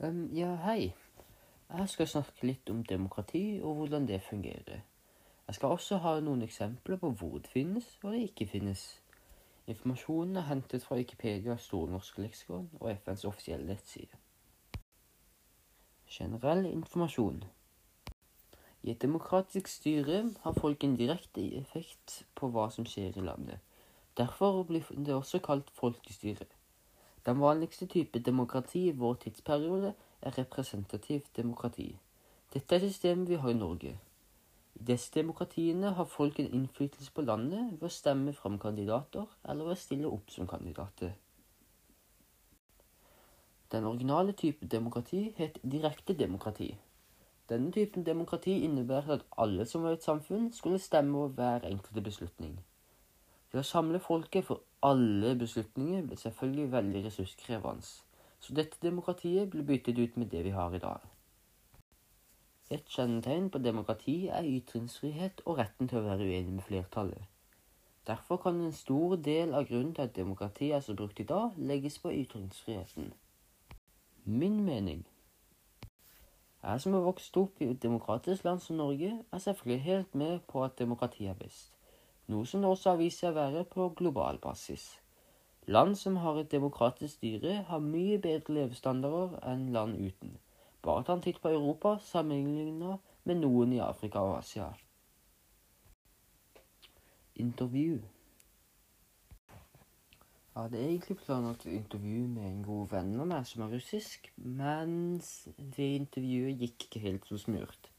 Um, ja, hei. Jeg skal snakke litt om demokrati og hvordan det fungerer. Jeg skal også ha noen eksempler på hvor det finnes og det ikke finnes. Informasjonen er hentet fra Wikipedia, Store norske leksikon og FNs offisielle nettside. Generell informasjon. I et demokratisk styre har folk en direkte effekt på hva som skjer i landet. Derfor blir det også kalt folkestyre. Den vanligste type demokrati i vår tidsperiode er representativt demokrati. Dette er systemet vi har i Norge. I disse demokratiene har folk en innflytelse på landet ved å stemme fram kandidater eller ved å stille opp som kandidater. Den originale type demokrati het direkte demokrati. Denne typen demokrati innebærer at alle som var i et samfunn, skulle stemme over hver enkelte beslutning. Det å samle folket for alle beslutninger ble selvfølgelig veldig ressurskrevende, så dette demokratiet ble byttet ut med det vi har i dag. Et kjennetegn på demokrati er ytringsfrihet og retten til å være uenig med flertallet. Derfor kan en stor del av grunnen til at demokrati er så brukt i dag, legges på ytringsfriheten. Min mening Jeg som har vokst opp i et demokratisk land som Norge, er selvfølgelig helt med på at demokrati er best noe som også har vist seg å være på global basis. Land som har et demokratisk styre, har mye bedre levestandarder enn land uten. Bare ta en titt på Europa sammenlignet med noen i Afrika og Asia. Intervju. Jeg hadde egentlig planlagt et intervju med en god venn av meg som er russisk, men det intervjuet gikk ikke helt så smurt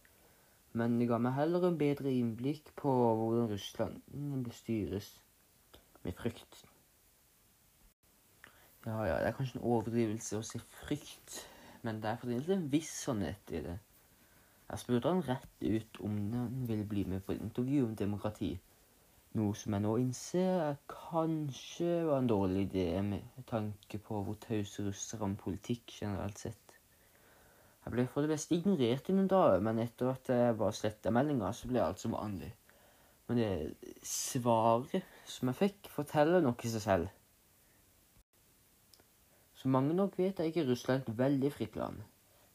men det ga meg heller en bedre innblikk på hvordan Russland bestyres med frykt. Ja, ja, det er kanskje en overdrivelse å si frykt, men det er for en viss sannhet i det. Jeg spurte han rett ut om han ville bli med på et intervju om demokrati, noe som jeg nå innser er kanskje var en dårlig idé med tanke på hvor tause russere om politikk generelt sett. Jeg ble for det beste ignorert i noen dager, men etter at jeg bare sletta meldinga, så ble alt som vanlig. Men det svaret som jeg fikk, forteller nok i seg selv. Som mange nok vet, er ikke Russland et veldig fritt land.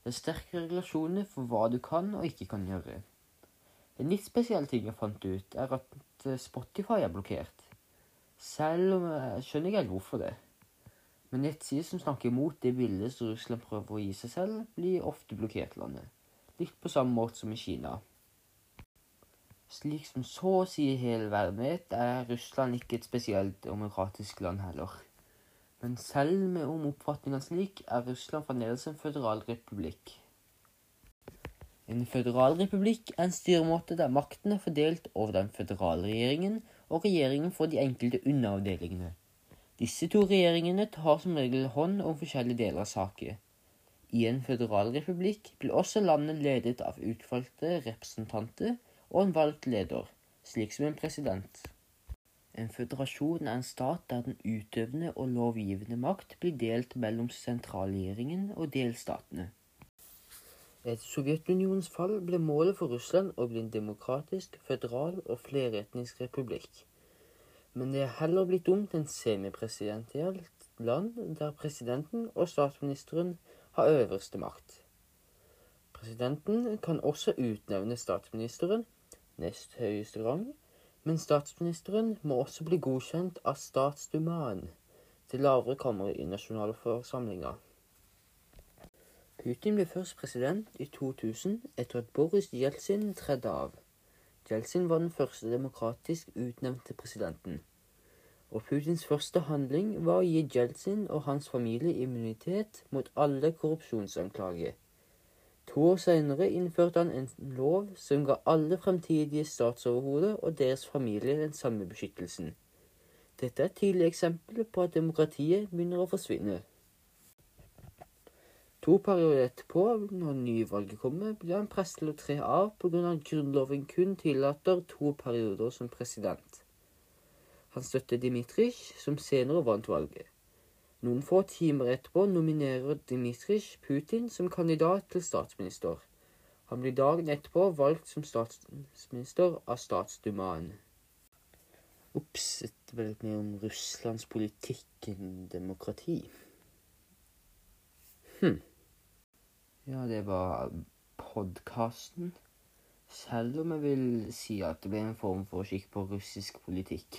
Det er sterke regulasjoner for hva du kan og ikke kan gjøre. En litt spesiell ting jeg fant ut, er at Spotify er blokkert. Selv om jeg skjønner ikke helt hvorfor det. Men nettsider som snakker imot det bildet som Russland prøver å gi seg selv, blir ofte blokkert landet. Litt på samme måte som i Kina. Slik som så å si hele verden vet, er Russland ikke et spesielt demokratisk land heller. Men selv med om oppfatninga slik, er Russland fremdeles en føderalrepublikk. En føderalrepublikk er en styremåte der makten er fordelt over den føderale regjeringen og regjeringen for de enkelte underavdelingene. Disse to regjeringene tar som regel hånd om forskjellige deler av saker. I en føderalrepublikk blir også landet ledet av utvalgte representanter og en valgt leder, slik som en president. En føderasjon er en stat der den utøvende og lovgivende makt blir delt mellom sentralregjeringen og delstatene. Etter Sovjetunionens fall ble målet for Russland å bli en demokratisk, føderal og fleretnisk republikk men det er heller blitt om til en semipresidentielt land der presidenten og statsministeren har øverste makt. Presidenten kan også utnevne statsministeren, nest høyeste rang, men statsministeren må også bli godkjent av statsdumaen, det lavere kammeret i nasjonalforsamlinga. Putin ble først president i 2000 etter at Boris Jeltsin tredde av. Jeltsin var den første demokratisk utnevnte presidenten, og Putins første handling var å gi Jeltsin og hans familie immunitet mot alle korrupsjonsanklager. To år senere innførte han en lov som ga alle fremtidige statsoverhoder og deres familie den samme beskyttelsen. Dette er et tidlig eksempel på at demokratiet begynner å forsvinne. To perioder etterpå, når nyvalget kommer, blir han prest til å tre av pga. at grunnloven kun tillater to perioder som president. Han støtter Dmitrij, som senere vant valget. Noen få timer etterpå nominerer Dmitrij Putin som kandidat til statsminister. Han blir dagen etterpå valgt som statsminister av statsdumaen. Ble litt mer om Russlands politikk enn demokrati. Hm. Ja, det var podkasten. Selv om jeg vil si at det ble en form for skikk på russisk politikk.